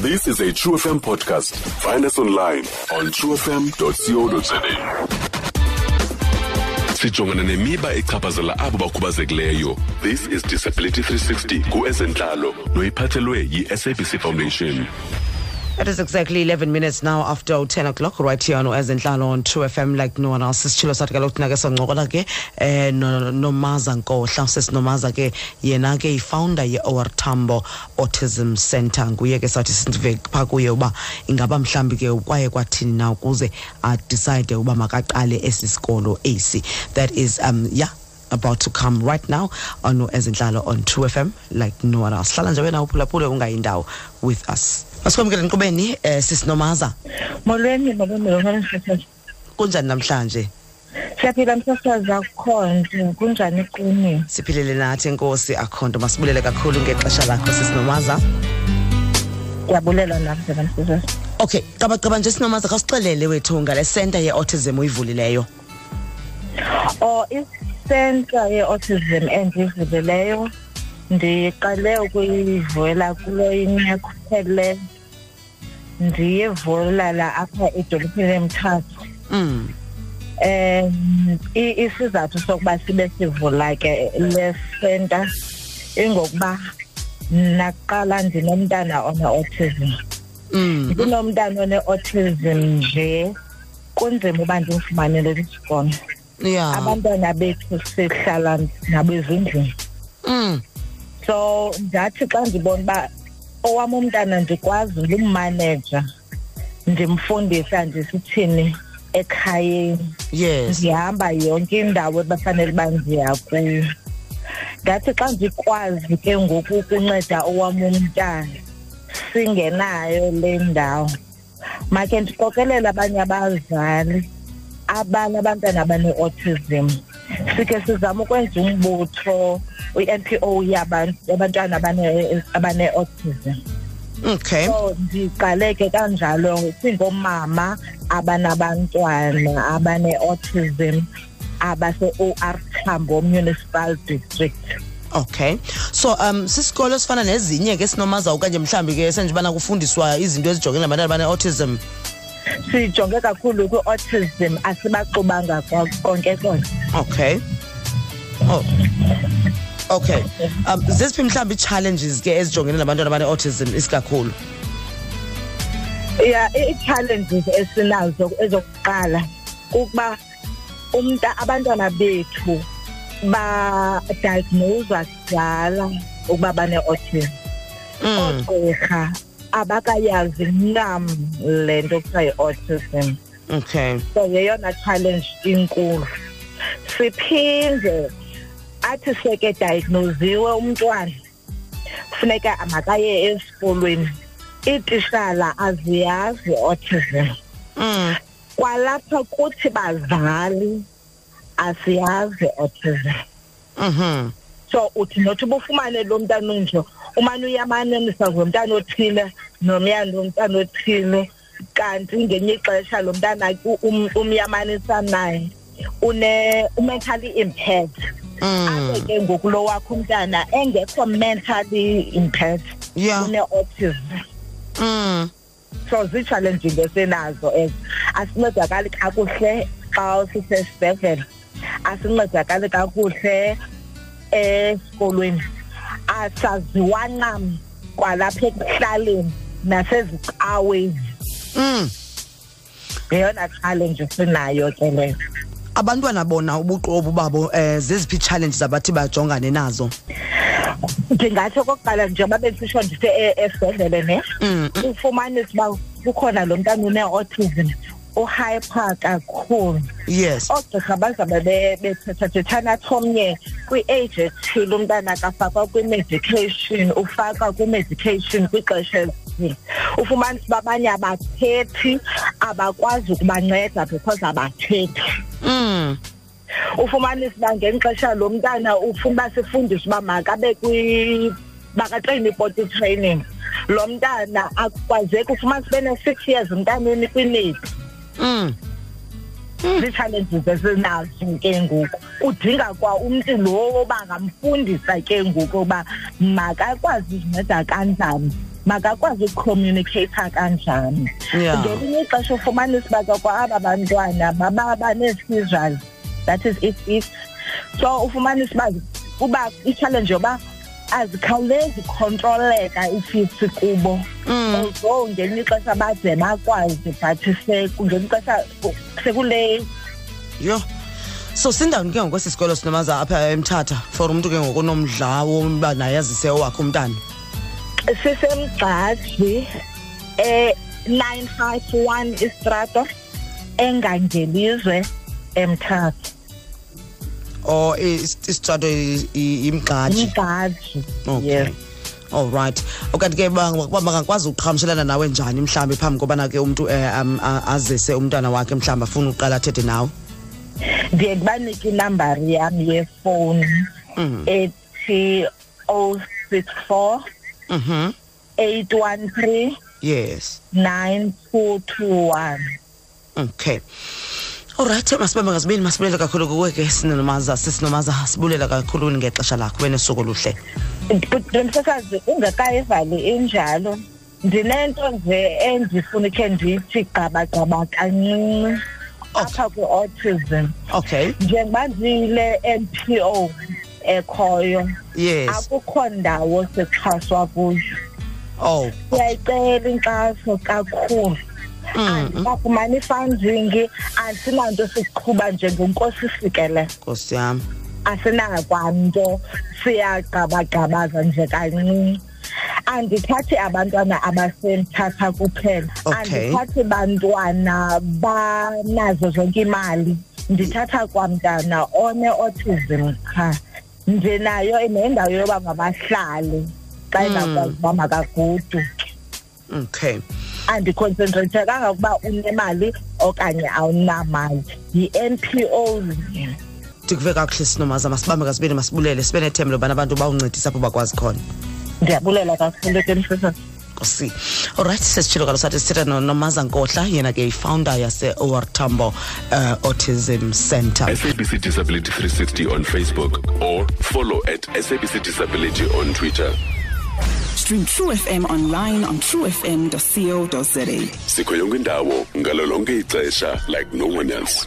This is a True FM podcast. Find us online on truefm.co.za. Sijongana nemiba echaphazela abo bakhubazekileyo. This is Disability 360 kuezentlalo noyiphathelwe yi-SABC Foundation. It is exactly 11 minutes now after 10 o'clock right here on Ezenhlalo on True FM like no one else. Sisitshilo sathi kaloku thina ke soncokola ke eh no- nomaza nkohla sesinomaza ke yena ke i-founder ye-OR Tambo Autism Center nguye ke sathi sive phaa kuye uba ingaba mhlambi ke kwaye kwathini na ukuze adecide uba makaqale esi sikolo esi that is um yeah about to come right now on ezenhlalo on True FM like no one else. Hlala nje wena uphulaphule ungayindawo with us. Masikwamkele nkqubeni eh sisinomaza. molweni molweni molweni msasazi Kunjani namhlanje? siyaphila msasazi akukhonto kunjani kuni Siphilele nathi enkosi akhonto masibulele kakhulu ngexesha lakho sisinomaza. ndiyabulela nam phela msasazi Okay, qaba qaba nje sinomaza khasixelele wethu ngale center ye autism uyivulileyo. o isenta ye-autism endivulileyo ndiqale ukuyivula kulo inyaka uphele ndiyivula la apha edolophini emthathu Mm. um i- isizathu sokuba sibe sivula ke le center ingokuba mna kuqala ndinomntana one-autism Mm. ndinomntana one-autism nje kunzima uba ndimfumanele isikolo Yeah. abantwana bethu sihlala nabo ezindlini Mm. so ndathi xa ndibona uba owam umntana ndikwazi ndimmaneja ndimfundisa ndisithini ekhayeni Yes. ndihamba yonke indawo ebafanele uba ndiya kuyo ndathi xa ndikwazi ke ngoku ukunceda owam umntana singenayo le ndawo makhe ndiqokelele abanye abazali abanabantwana abane-autism sikhe sizame ukwenza umbutho i-n p o yabantu abantwana abane- abane-autism Okay. so ndiqale ke kanjalo singomama abanabantwana abane-autism abase-OR Tambo Municipal District Okay. So um sisikolo esifana nezinye ke sinomaza okanye mhlambi ke senjibana kufundiswa izinto ezijongene nabantwana bane autism. Sijonge kakhulu kwi-autism asibaxubanga kwa- konke konke Okay. Oh. Okay. Um zesiphi mhlambi challenges ke ezijongene nabantwana bane autism isikakhulu? ya ii-challenges esinazo ezokuqala kukuba umnta abantwana bethu badiagnoswa kudala ukuba bane-autism Mm. oogqirha abakayazi nam le nto kuthiwa yi-autism Okay. so yeyona challenge inkulu siphinde athi seke diagnosiwe umntwana funeka makaye esikolweni iitishala aziyazi autism Mm. kwalapha kuthi bazali asiyazi autism Mhm. So uthi nothi ubufumane lo mntana onje. Umane uyamanenisa ngomntana othile nomyana womntana othile. Kanti ngenye ixesha lo mntana um- umyamanisa naye. Une mentally impaired. Abe Mm. ke ngoku lo wakho umntana engekho mentally impaired. Une-autism Mm. so zii-challenging esinazo ezo. Asincedakali kakuhle xa sisesibhedlele asincedakali kakuhle esikolweni asaziwa ncam kwalapha ekuhlaleni nasezicaweni Mm. yeyona challenge sinayo ke leyo Abantwana bona ubuqobo babo eh zeziphi challenges abathi bajongane nazo? ndingatsho okokuqala njengoba bendisitsho ndithe e- esibhedlele ne Mm. ufumanise uba kukhona lo mntana une-autism uhyper kakhulu Yes. oogqirha bazabe be- bethethathethana thomnye kwi-age ethile umntana akafakwa kwi-medication ufakwa kwi-medication kwixesha elithile ufumanise uba abanye abathethi abakwazi ukubanceda because abathethi Mm. ufumanise uba ngexesha lo mntana ufuna uba sifundise uba makabe kwi bakatreyini i-potty training lo mntana akukwazeki ufumanise bene-six years umntaneni kwinepi Mm. Zii-challenges esinazo ke ngoku. Kudinga kwa umntu lo bangamfundisa ke ngoku uba makakwazi uzinceda kanjani makakwazi ukucommunicata kanjani. Yeah. ngelinye ixesha ufumanisa uba kwa aba bantwana baba banee-seizures that is it it. So ufumanisa uba uba i-challenge yoba azikhawulezi kontroleka ifitsi kubo. Although ngelinye ixesha bade bakwazi but se- ngelinye ixesha sekule yho so sindawuni ke ngokwesi sikolo sinomaza apha emthatha for umntu ke ngokunomdla woba naye azise owakhe umntana? Sisemgxaji eh 951 istrato engangelizwe emthatha. Or isitrato imgxaji umgxaji okay. yes. All right. Okanti ke ba- ba- bangakwazi ukuqhagamshelana nawe njani mhlawumbi phambi kobana ke umntu eh, um, a- azise umntwana wakhe mhlawumbi afuna uqala athethe nawe? Ndiye ndibanike inambari yam yefowuni. Mhm. ethi 064 mhm 813 yes. 9221 okay. Alright masibambe ngazibini masibulela kakhulu kuwe ke sinomaza sisinomaza sibulela kakhulu ngexesha lakho benesuku oluhle. Ndimsasazi ungekayivali injalo. Ndinento nje endifuna ikhe ndithi gqabagqaba kancinci. Apha kwi-autism. Okay njengoba ndiyile NPO ekhoyo yes. akukho ndawo sixhaswa kuyo. Oh siyayicela inkxaso kakhulu. Andikafumani ifunding asinanto siqhuba njengenkosi sikele nkosi yam asinakwanto siyagqabagqabaza nje kancinci. Andithathi abantwana abasemthatha kuphela. Okay. andithathi bantwana banazo zonke imali. Ndithatha kwamntana one-autism qha ndinayo nendawo yoba mabahlale xa ingakwazi uba makagudu okay. Andiconcentrate ukuba unemali okanye awunamali. yi-NPO ndikuve kakuhle sinomaza masibambe kasibini masibulele sibe nethemba lobana abantu bawuncedisa apho bakwazi khona. Ndiyabulela kakhulu ke nkosi. Alright sesitshilo kalo sathi sithetha no- nomaza nkohla yena ke yifounder yase-or tambo uh, autism center SABC Disability 360 on Facebook or follow at SABC Disability on Twitter. Stream True FM online on truefm.co.za. Sikho yonke indawo ngalo ixesha like no one else.